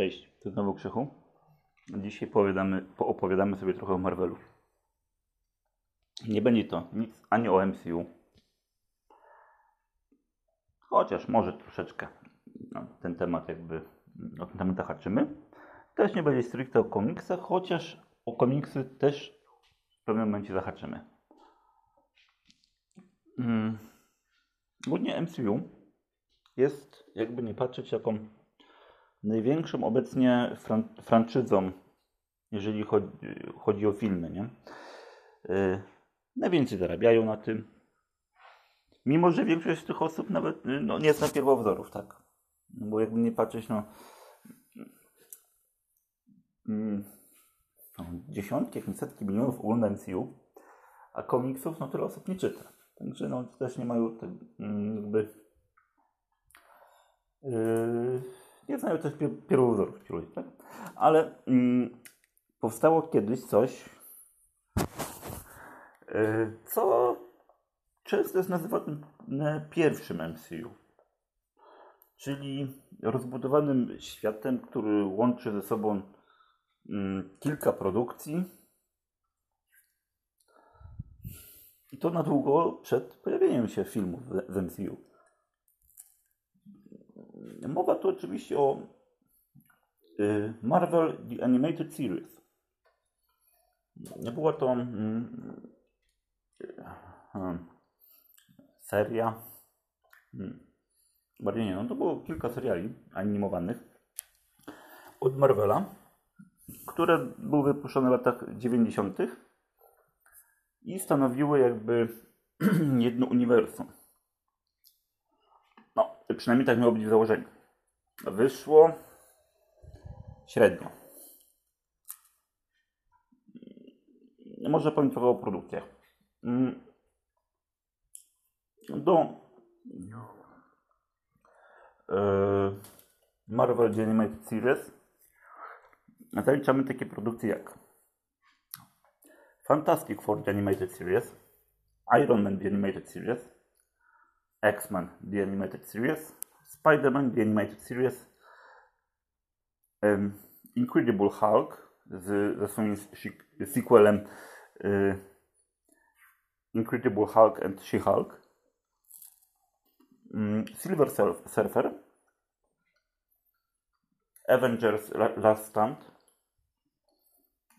Cześć, to znowu Krzychu. Dzisiaj powiadamy, poopowiadamy sobie trochę o Marvelu. Nie będzie to nic ani o MCU, chociaż może troszeczkę no, ten temat jakby, o ten temat zahaczymy. Też nie będzie stricte o komiksach, chociaż o komiksy też w pewnym momencie zahaczymy. Hmm. Głównie MCU jest, jakby nie patrzeć, jaką największą obecnie fran franczyzą, jeżeli chodzi, chodzi o filmy, nie? Yy, najwięcej zarabiają na tym. Mimo, że większość z tych osób nawet no, nie zna pierwowzorów, tak? No, bo jakby nie patrzeć, no, mm, no dziesiątki, jak nie setki milionów ogląda MCU, a komiksów no tyle osób nie czyta. Także no też nie mają mm, jakby yy, nie znają też pierwowzorów ci ludzie, tak? Ale mm, powstało kiedyś coś, yy, co często jest nazywane pierwszym MCU. Czyli rozbudowanym światem, który łączy ze sobą mm, kilka produkcji. I to na długo przed pojawieniem się filmów w MCU. Mowa tu oczywiście o y, Marvel The Animated Series. Była to mm, y, seria. Hmm, bardziej nie, no to było kilka seriali animowanych od Marvela, które były wypuszczone w latach 90. i stanowiły jakby jedno uniwersum. Przynajmniej tak miało być w założeniu. Wyszło średnio. Może powiem trochę o produkcjach. Mm. Do e, Marvel Animated Series zaliczamy takie produkcje jak Fantastic Four Animated Series, Iron Man The Animated Series, X-Men The Animated Series, Spider-Man The Animated Series, um, Incredible Hulk z, ze swoim sequelem y, Incredible Hulk and She-Hulk, um, Silver Surfer, Avengers Last Stand,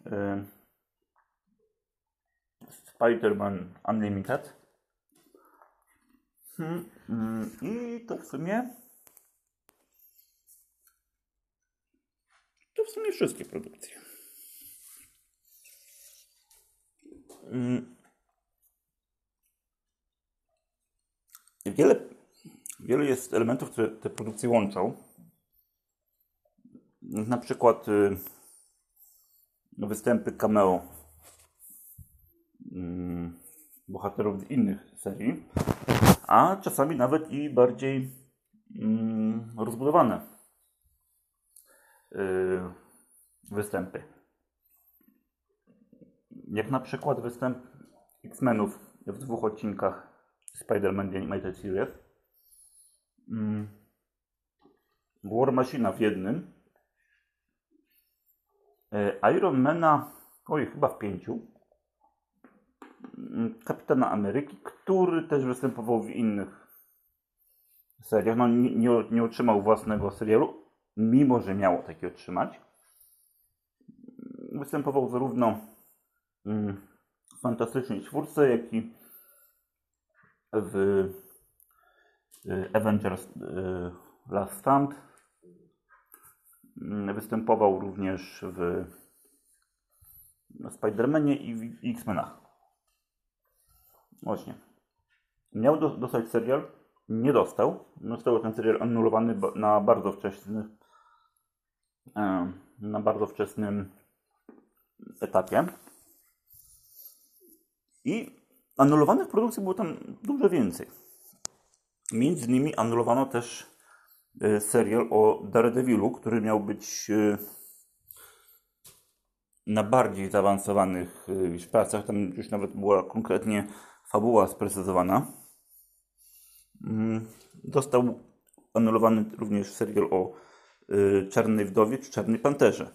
y, Spider-Man Unlimited, Hmm, hmm, I to w sumie. To w sumie wszystkie produkcje. Hmm. Wiele, wiele jest elementów, które te produkcje łączą. Na przykład y, występy cameo bohaterów z innych serii a czasami nawet i bardziej mm, rozbudowane yy, występy. Jak na przykład występ X-Menów w dwóch odcinkach Spider-Man The Animated Series. Yy, War Machina w jednym. Yy, Iron Mana, oj, chyba w pięciu. Mm, Kapitana Ameryki, który też występował w innych seriach. No, nie, nie, otrzymał własnego serialu, mimo że miało taki otrzymać. Występował zarówno mm, w Fantastycznej Czwórce, jak i w y, Avengers y, Last Stand. Mm, występował również w Spider-Manie i w X-Menach. Właśnie. Miał do, dostać serial, nie dostał. Został ten serial anulowany na bardzo wczesny e, na bardzo wczesnym etapie. I anulowanych produkcji było tam dużo więcej. Między innymi anulowano też e, serial o Daredevilu, który miał być e, na bardziej zaawansowanych pracach. Tam już nawet była konkretnie fabuła sprecyzowana. Mm, został anulowany również serial o y, Czarnej Wdowie czy Czarnej Panterze.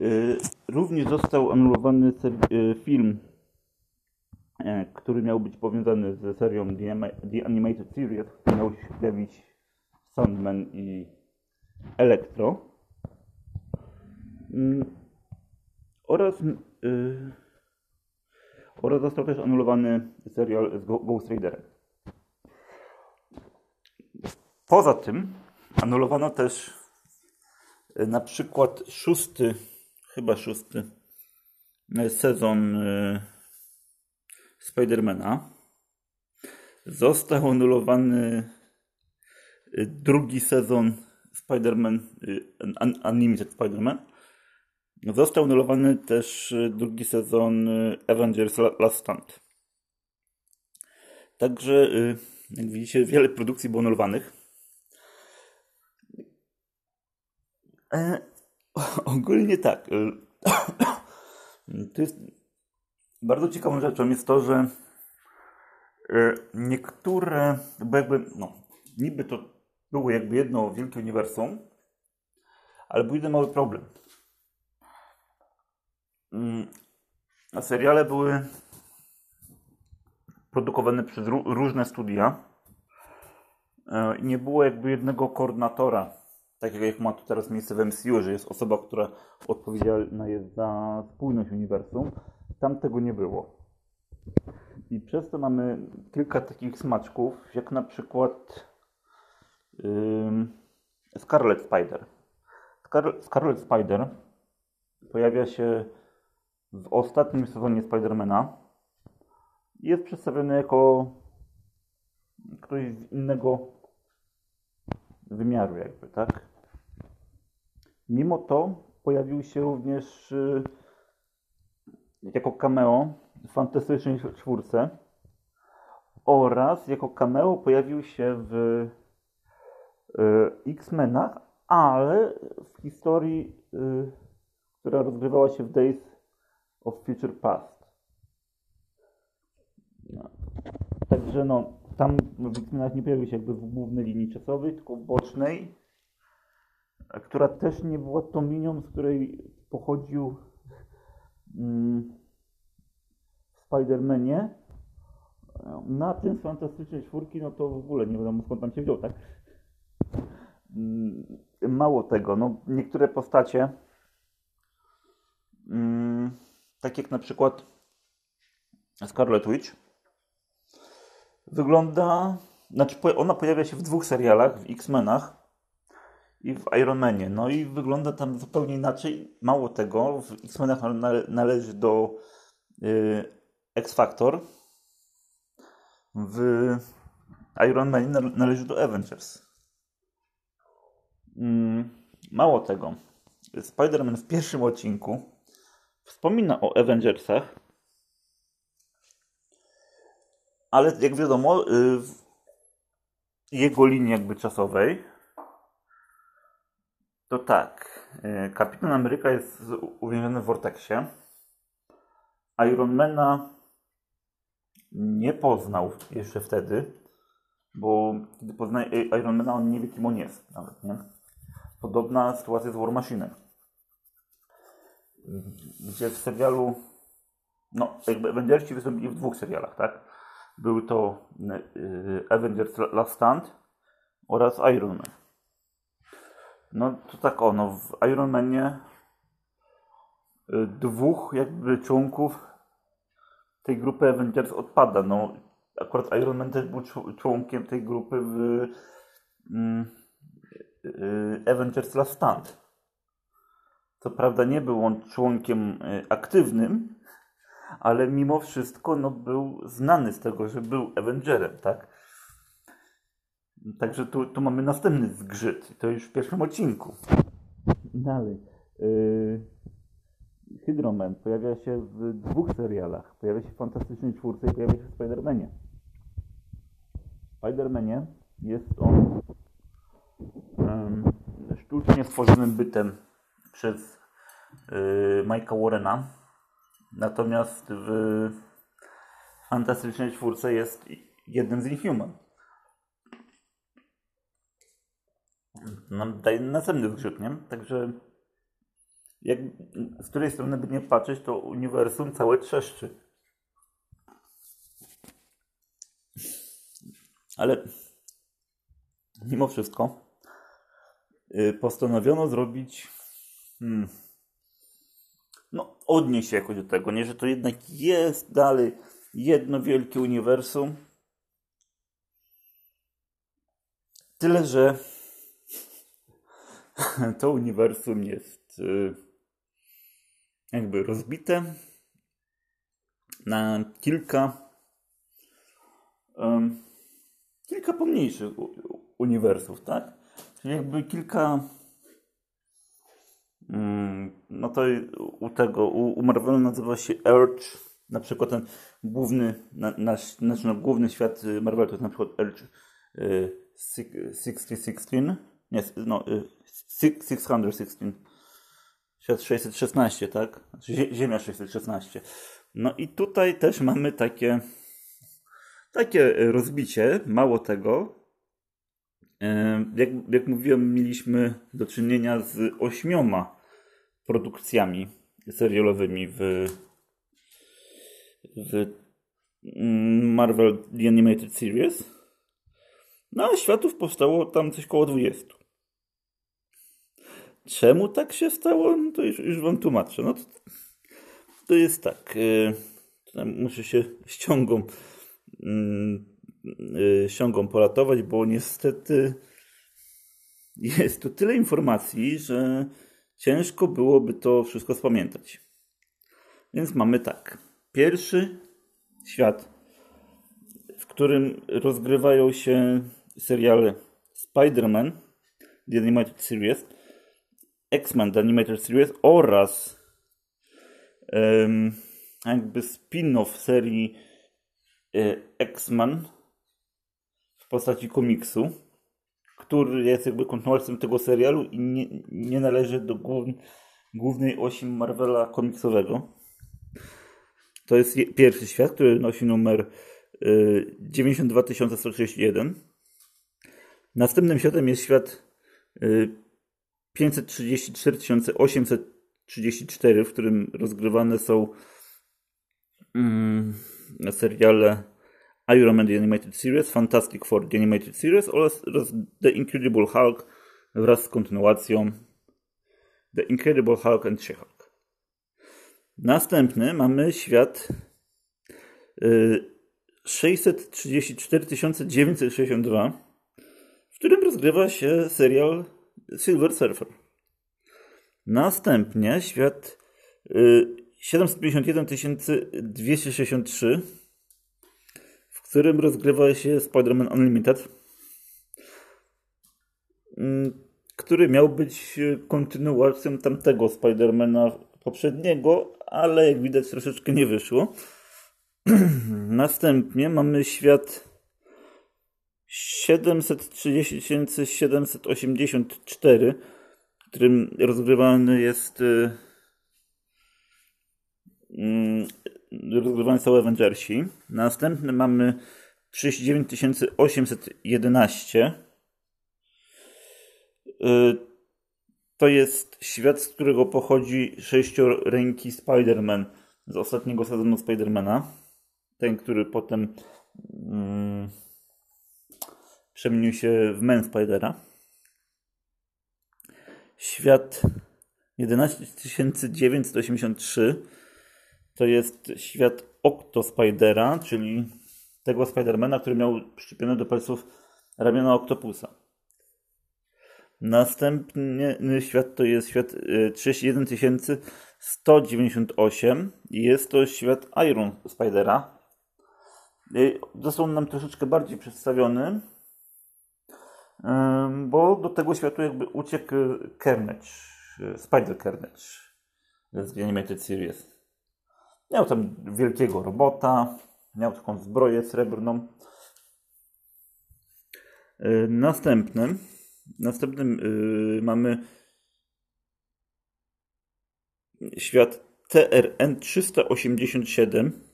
Y, również został anulowany y, film, e, który miał być powiązany ze serią The Animated Series, który miał się pojawić Sandman i Electro. Mm, oraz, oraz został też anulowany serial z Ghost Riderem. Poza tym anulowano też y, na przykład szósty, chyba szósty y, sezon yy, Spidermana. Został anulowany drugi sezon Spider-Man, Unlimited Spider-Man. Został anulowany też drugi sezon Avengers Last Stand. Także, jak widzicie, wiele produkcji było anulowanych. E, ogólnie tak. To jest bardzo ciekawą rzeczą jest to, że niektóre, bo jakby, no, niby to było jakby jedno wielkie uniwersum, ale był jeden mały problem. Mm, seriale były produkowane przez różne studia. E, nie było jakby jednego koordynatora tak jak ma tu teraz miejsce w MCU, że jest osoba, która odpowiedzialna jest za spójność uniwersum, tam tego nie było. I przez to mamy kilka takich smaczków, jak na przykład yy, Scarlet Spider. Scar Scarlet Spider pojawia się w ostatnim sezonie Spidermana. Jest przedstawiony jako ktoś z innego wymiaru jakby, tak? Mimo to pojawił się również y, jako cameo w Fantastycznej Czwórce oraz jako cameo pojawił się w y, X-Menach, ale w historii, y, która rozgrywała się w Days of Future Past. No. Także no, tam w X-Menach nie pojawił się jakby w głównej linii czasowej, tylko w bocznej która też nie była tą linią, z której pochodził mm, w Spider-Manie. Na tym z Fantastycznej Czwórki, no to w ogóle nie wiadomo skąd tam się wziął, tak? Mm, mało tego, no niektóre postacie, mm, tak jak na przykład Scarlet Witch, wygląda, znaczy ona pojawia się w dwóch serialach, w X-Menach, i w Ironmanie. No i wygląda tam zupełnie inaczej. Mało tego, w X-Menach należy do y, X-Factor. W Ironmanie należy do Avengers. Mm, mało tego. Spider-Man w pierwszym odcinku wspomina o Avengersach, ale jak wiadomo, y, w jego linii jakby czasowej to tak. E, Kapitan Ameryka jest uwięziony w Vortexie. Ironmana nie poznał jeszcze wtedy, bo kiedy poznaje Ironmana, on nie wie, kim on jest nawet, nie? Podobna sytuacja z War Machine. Gdzie w serialu, no, jakby Avengersi wystąpili w dwóch serialach, tak? Były to e, Avengers Last Stand oraz Iron Man. No to tak ono, w Ironmanie y, dwóch jakby członków tej grupy Avengers odpada. No akurat Iron Man też był członkiem tej grupy w mm, y, Avengers Last Stand. Co prawda nie był on członkiem y, aktywnym, ale mimo wszystko no, był znany z tego, że był Avengerem, tak? Także tu, tu mamy następny zgrzyt. To już w pierwszym odcinku. Dalej. Yy, Hydroman pojawia się w dwóch serialach. Pojawia się w Fantastycznej Czwórce i pojawia się w Spider-Manie. W Spider-Manie jest on sztucznie stworzonym bytem przez yy, Mike'a Warrena. Natomiast w Fantastycznej Czwórce jest jednym z Inhuman. nam daje następny zgrzyt, nie? Także jak, z której strony by nie patrzeć, to uniwersum całe trzeszczy. Ale mimo wszystko yy, postanowiono zrobić hmm, no odnieść się jakoś do tego, nie? Że to jednak jest dalej jedno wielkie uniwersum. Tyle, że to uniwersum jest yy, jakby rozbite na kilka um, kilka pomniejszych uniwersów, tak? Czyli jakby kilka no to u tego, u, u Marvela nazywa się Urge, na przykład ten główny, nasz, nasz no, główny świat Marvela to jest na przykład Urge y, 6016, nie, no, y, 616, świat 616, tak? Znaczy Ziemia 616. No i tutaj też mamy takie takie rozbicie, mało tego. Jak, jak mówiłem, mieliśmy do czynienia z ośmioma produkcjami serialowymi w, w Marvel The Animated Series. No a światów powstało tam coś koło 20. Czemu tak się stało? No to już, już wam tłumaczę. No to, to jest tak. Yy, muszę się ściągą, yy, ściągą poratować, bo niestety jest tu tyle informacji, że ciężko byłoby to wszystko spamiętać. Więc mamy tak. Pierwszy świat, w którym rozgrywają się seriale Spider-Man, The Animated Series, X-Men The Animated Series oraz um, jakby spin-off serii e, X-Men w postaci komiksu, który jest jakby kontynuacją tego serialu i nie, nie należy do głównej osi Marvela komiksowego. To jest pierwszy świat, który nosi numer y, 92131. Następnym światem jest świat y, 534 834, w którym rozgrywane są mm, seriale Iron Man The Animated Series, Fantastic Four The Animated Series oraz, The Incredible Hulk wraz z kontynuacją The Incredible Hulk and She-Hulk. Następny mamy świat y, 634 962, w którym rozgrywa się serial Silver Surfer. Następnie świat y, 751 263, w którym rozgrywa się Spider-Man Unlimited, y, który miał być kontynuacją tamtego Spidermana poprzedniego, ale jak widać troszeczkę nie wyszło. Następnie mamy świat 730 784, w którym rozgrywany jest rozgrywany są Avengersi. Następny mamy 39 811. Yy, to jest świat, z którego pochodzi sześcioręki Spider-Man z ostatniego sezonu Spidermana. Ten, który potem yy, przemienił się w Man Spidera. Świat 11983 to jest świat Octo Spidera, czyli tego Spidermana, który miał przyczepione do palców ramiona Octopusa. Następny świat to jest świat 31198 y, jest to świat Iron Spidera. Y, został nam troszeczkę bardziej przedstawiony, bo do tego światu jakby uciekł Carnage, Spider Carnage z Animated Series. Miał tam wielkiego robota, miał taką zbroję srebrną. Następnym, następnym yy, mamy świat TRN 387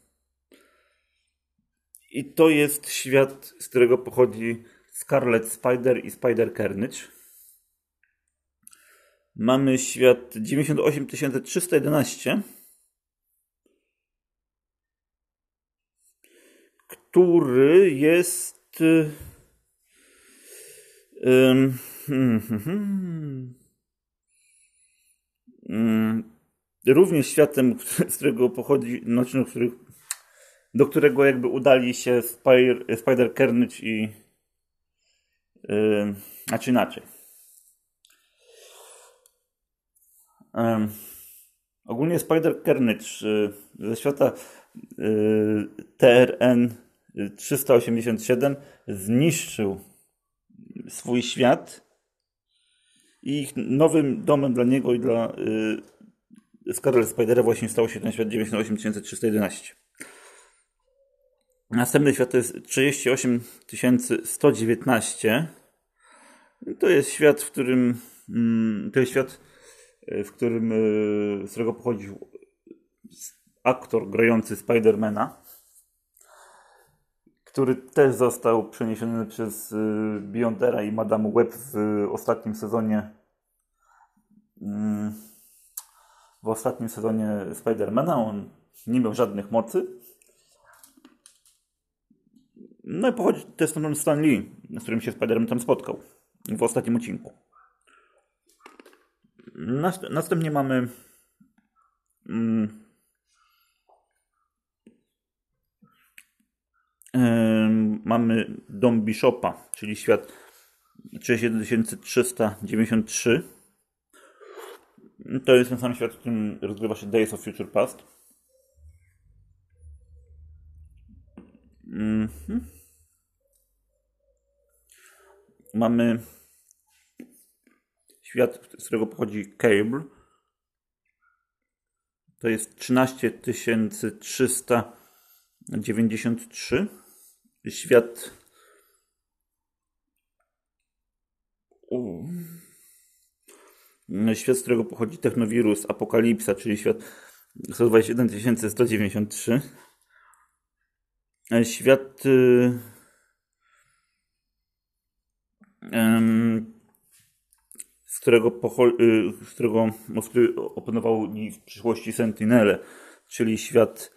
i to jest świat, z którego pochodzi Scarlet Spider i Spider Carnage. Mamy świat 98311, który jest um, hmm, hmm, hmm, również światem, z którego pochodzi, znaczy, do którego jakby udali się Spider, Spider i yy, znaczy inaczej. Ogólnie Spider Carnage yy, ze świata yy, TRN 387 zniszczył swój świat i nowym domem dla niego i dla yy, Scarlet Spidera właśnie stał się ten świat 98311. Następny świat to jest 38119. To jest świat, w którym mm, to jest świat, w którym z którego pochodził aktor grający Spidermana który też został przeniesiony przez y, Beyondera i Madame Web w ostatnim sezonie mm, w ostatnim sezonie Spidermana. On nie miał żadnych mocy. No i pochodzi też stąd Stan Lee, z którym się Spiderman tam spotkał w ostatnim odcinku. Następnie mamy mm, mamy dom Bishopa, czyli świat 6393. To jest ten sam świat, w którym rozgrywa się Days of Future Past. Mhm. Mamy świat, z którego pochodzi Cable. To jest 13393 świat. Świat, z którego pochodzi technowirus Apokalipsa, czyli świat 121 193. Świat. Yy, z którego, y, z którego opanował w przyszłości Sentinele, czyli świat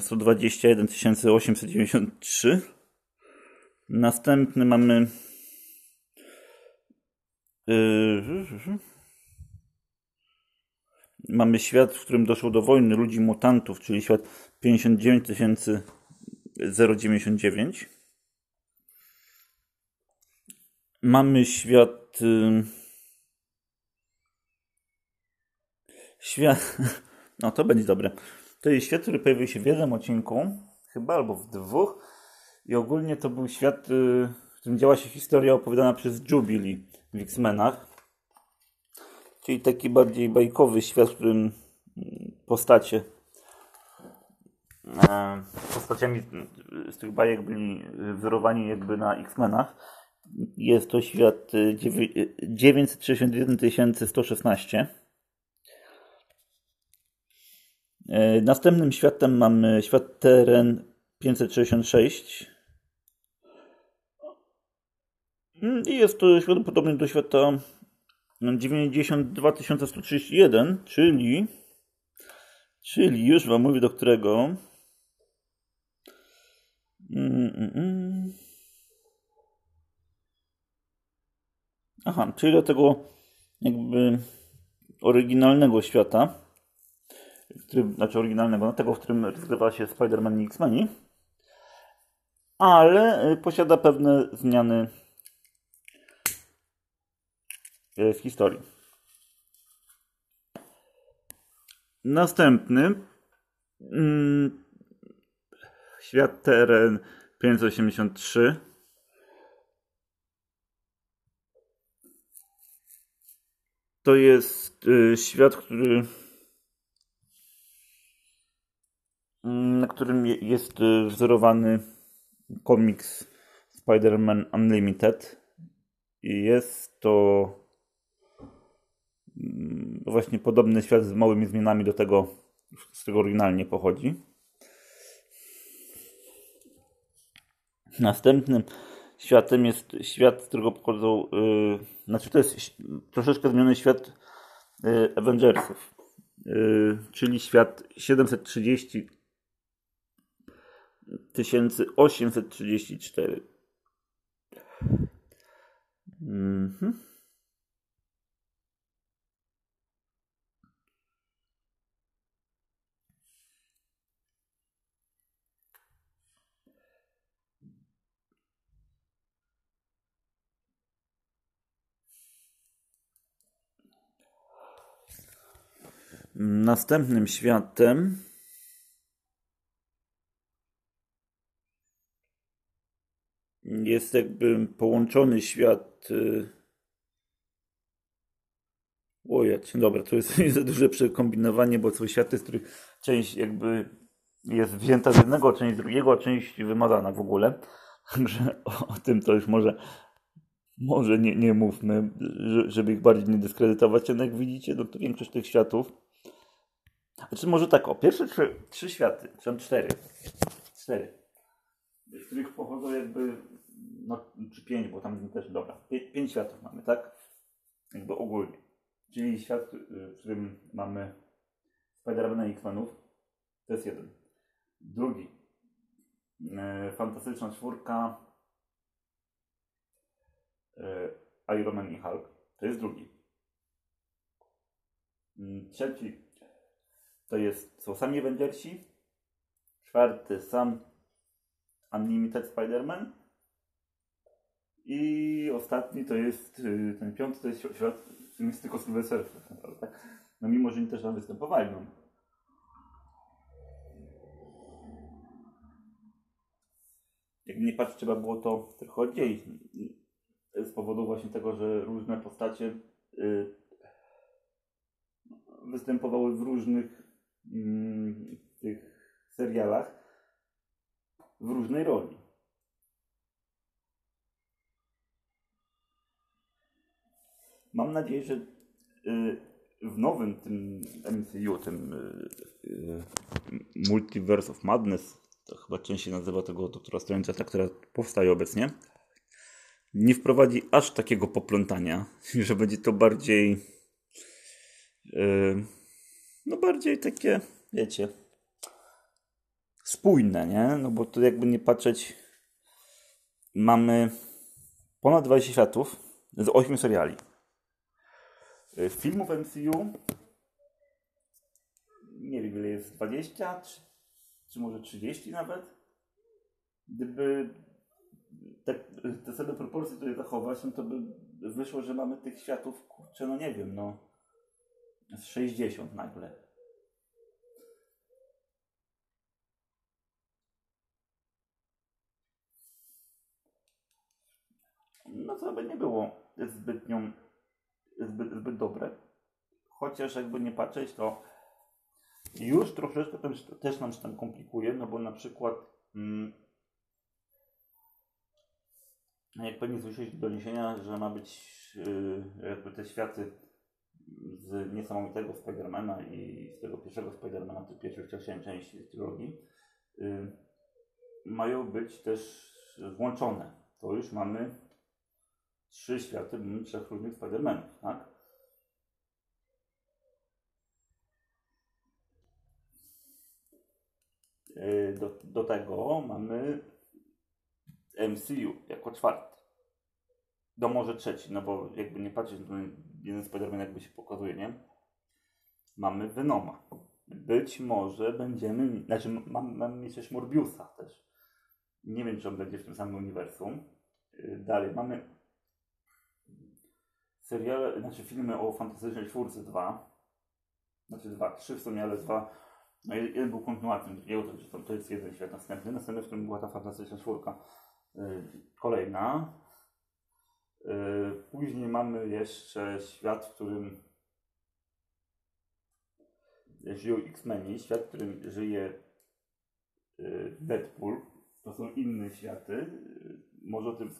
121 893. Następny mamy yy, mamy świat, w którym doszło do wojny ludzi mutantów, czyli świat 59 099. Mamy świat yy, świat no to będzie dobre. To jest świat, który pojawił się w jednym odcinku, chyba albo w dwóch. I ogólnie to był świat, y, w którym działa się historia opowiadana przez Jubilee w X-Menach. Czyli taki bardziej bajkowy świat, w którym mm, postacie e, postaciami z tych bajek byli wzorowani jakby na X-Menach. Jest to świat 961 y, 116. E, następnym światem mamy świat teren 566. Mm, I jest to świat podobny do świata 92131, czyli czyli już wam mówię do którego. Mm, mm, Aha, czyli do tego jakby oryginalnego świata który, znaczy oryginalnego, no tego, w którym rozgrywa się Spider-Man i X-Meni, ale y, posiada pewne zmiany y, w historii. Następny mm, świat teren 583 to jest y, świat, który na którym jest y, wzorowany komiks Spider-Man Unlimited. I jest to mm, właśnie podobny świat z małymi zmianami do tego, z którego oryginalnie pochodzi. Następnym światem jest świat, z którego pochodzą, yy, znaczy to jest troszeczkę zmieniony świat yy, Avengersów, yy, czyli świat 730 1834. Mhm. Następnym światem jest jakby połączony świat. Y, Ojać, dobra, to jest za duże przekombinowanie, bo są światy, z których część jakby jest wzięta z jednego, część z drugiego, a część wymazana w ogóle. Także o, tym to już może, może nie, nie mówmy, żeby ich bardziej nie dyskredytować. Jednak jak widzicie, no to większość tych światów. Znaczy może tak, o, pierwsze trzy, trzy światy, tam cztery. Cztery. Z których pochodzą jakby no, czy pięć, bo tam też, dobra, pięć światów mamy, tak? Jakby ogólnie. Czyli świat, y, w którym mamy Spidermana i X-Menów, to jest jeden. Drugi, e, fantastyczna czwórka, e, Iron Man i Hulk, to jest drugi. Mm, trzeci, to jest, są sami Avengersi. Czwarty, sam Unlimited Spider-Man. I ostatni to jest, y, ten piąty to jest świat, tylko Sylwester. No mimo, że oni też tam występowali. No. Jak nie patrzeć, trzeba było to trochę oddzielić. Z powodu właśnie tego, że różne postacie y, występowały w różnych mm, tych serialach w różnej roli. Mam nadzieję, że y, w nowym tym MCU, tym y, y, Multiverse of Madness, to chyba częściej nazywa tego doktora Strange'a, ta, która powstaje obecnie, nie wprowadzi aż takiego poplątania, że będzie to bardziej no bardziej takie, wiecie, spójne, nie? No bo tu jakby nie patrzeć, mamy ponad 20 światów z 8 seriali. Y, filmów MCU nie wiem ile jest, 20 czy, czy może 30 nawet. Gdyby te, te same proporcje tutaj zachować, no to by wyszło, że mamy tych światów, kurczę, no nie wiem, no z 60 nagle. No to by nie było zbytnią zbyt, zbyt dobre. Chociaż jakby nie patrzeć, to już troszeczkę też, też nam się tam komplikuje, no bo na przykład mm, jak pewnie słyszeliście doniesienia, że ma być yy, jakby te światy z niesamowitego Spidermana i z tego pierwszego Spidermana, tych pierwszych trzech części trylogii, yy, mają być też włączone. To już mamy trzy światy trzech różnych Spidermanów, tak? E, do, do tego mamy MCU jako czwarty. Do może trzeci, no bo jakby nie patrzeć, to jeden Spider-Man jakby się pokazuje, nie? Mamy Venoma. Być może będziemy, znaczy mamy, mamy mieć też Morbiusa też. Nie wiem, czy on będzie w tym samym uniwersum. E, dalej mamy seriale, znaczy filmy o Fantastycznej Czwórce 2, znaczy dwa, trzy w sumie, ale dwa, no jeden był kontynuacją drugiego, to, to jest jeden świat następny, następny, w którym była ta Fantastyczna Czwórka yy, kolejna. Yy, później mamy jeszcze świat, w którym żyją X-Meni, świat, w którym żyje yy, Deadpool. To są inne światy. Yy, może o tym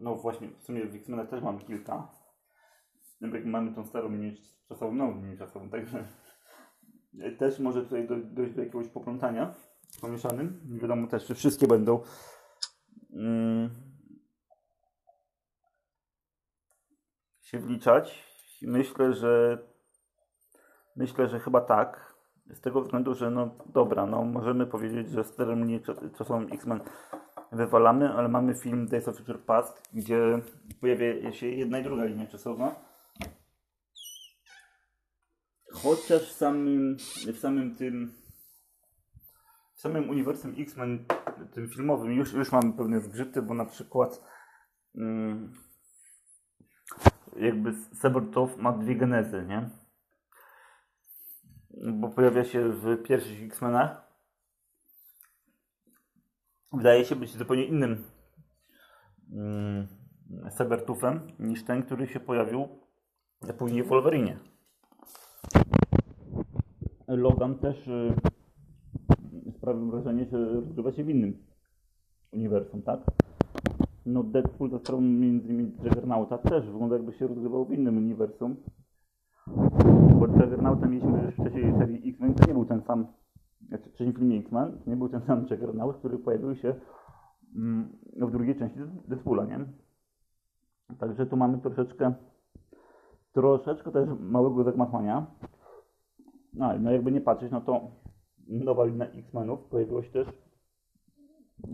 no właśnie, w sumie w X-Menach też mamy kilka. Mamy tą starą linię czasową, nową linię czasową, także też może tutaj dojść do jakiegoś poplątania pomieszanym. Nie wiadomo też, czy wszystkie będą. Mm. Się wliczać. Myślę, że myślę, że chyba tak. Z tego względu, że no dobra, no możemy powiedzieć, że sterem nie czasowym X-Men wywalamy, ale mamy film Days of Future Past, gdzie pojawia się jedna i druga linia czasowa. Chociaż w samym, w samym tym w samym uniwersum X-Men tym filmowym już, już mamy pewne zgrzyty, bo na przykład mm, jakby Sebertow ma dwie genezy, nie? Bo pojawia się w pierwszych X-Menach wydaje się być zupełnie innym mm, niż ten, który się pojawił później w Wolverine. Logan też y, sprawił wrażenie, że rozgrywa się w innym uniwersum, tak? No Deadpool za sprawą między innymi Juggernauta też wygląda jakby się rozgrywał w innym uniwersum. Bo Juggernauta mieliśmy już wcześniej serii X-Men, to nie był ten sam znaczy w trzecim filmie X-Men nie był ten sam Juggernaut, który pojawił się mm, w drugiej części Deadpoola, nie? Także tu mamy troszeczkę troszeczkę też małego zagmatwania. No, no jakby nie patrzeć, no to nowa linia X-Menów pojawiła się też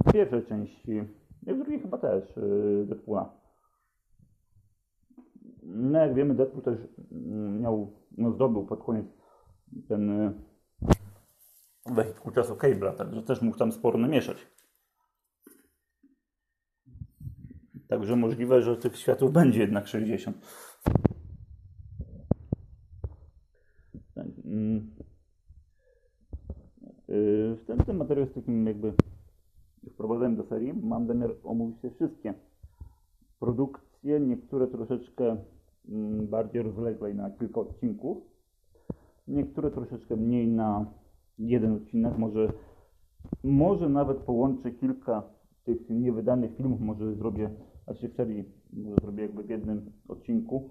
w pierwszej części, i w drugiej chyba też yy, Deadpoola. No jak wiemy, Deadpool też mm, miał, no zdobył pod koniec ten yy, wehikuł czasu Cable'a, także też mógł tam sporo namieszać. Także możliwe, że tych światów będzie jednak 60. Tak, mm. Y, ten, ten materiał jest takim jakby wprowadzeniem do serii. Mam zamiar omówić te wszystkie produkcje, niektóre troszeczkę mm, bardziej rozlegle na kilka odcinków, niektóre troszeczkę mniej na jeden odcinek, może, może nawet połączę kilka tych niewydanych filmów, może zrobię, znaczy w serii, może zrobię jakby w jednym odcinku.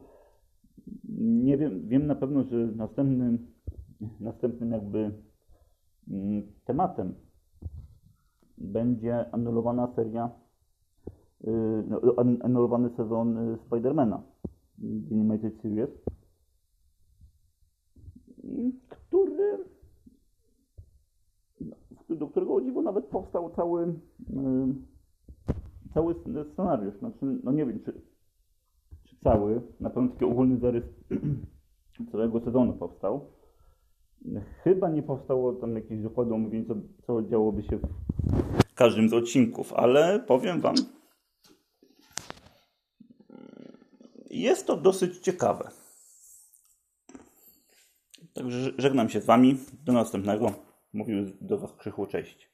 Nie wiem, wiem na pewno, że następnym, następnym jakby mm, tematem będzie anulowana seria, yy, anulowany sezon y, Spidermana Animated Series, który do którego o dziwo nawet powstał cały, y, cały scenariusz. Znaczy, no nie wiem, czy, czy cały, na pewno taki ogólny zarys całego sezonu powstał. Chyba nie powstało tam jakieś dokładne omówienie, co, co działoby się w każdym z odcinków, ale powiem Wam, jest to dosyć ciekawe. Także żegnam się z Wami. Do następnego. Mówił do Was Krzychu, cześć.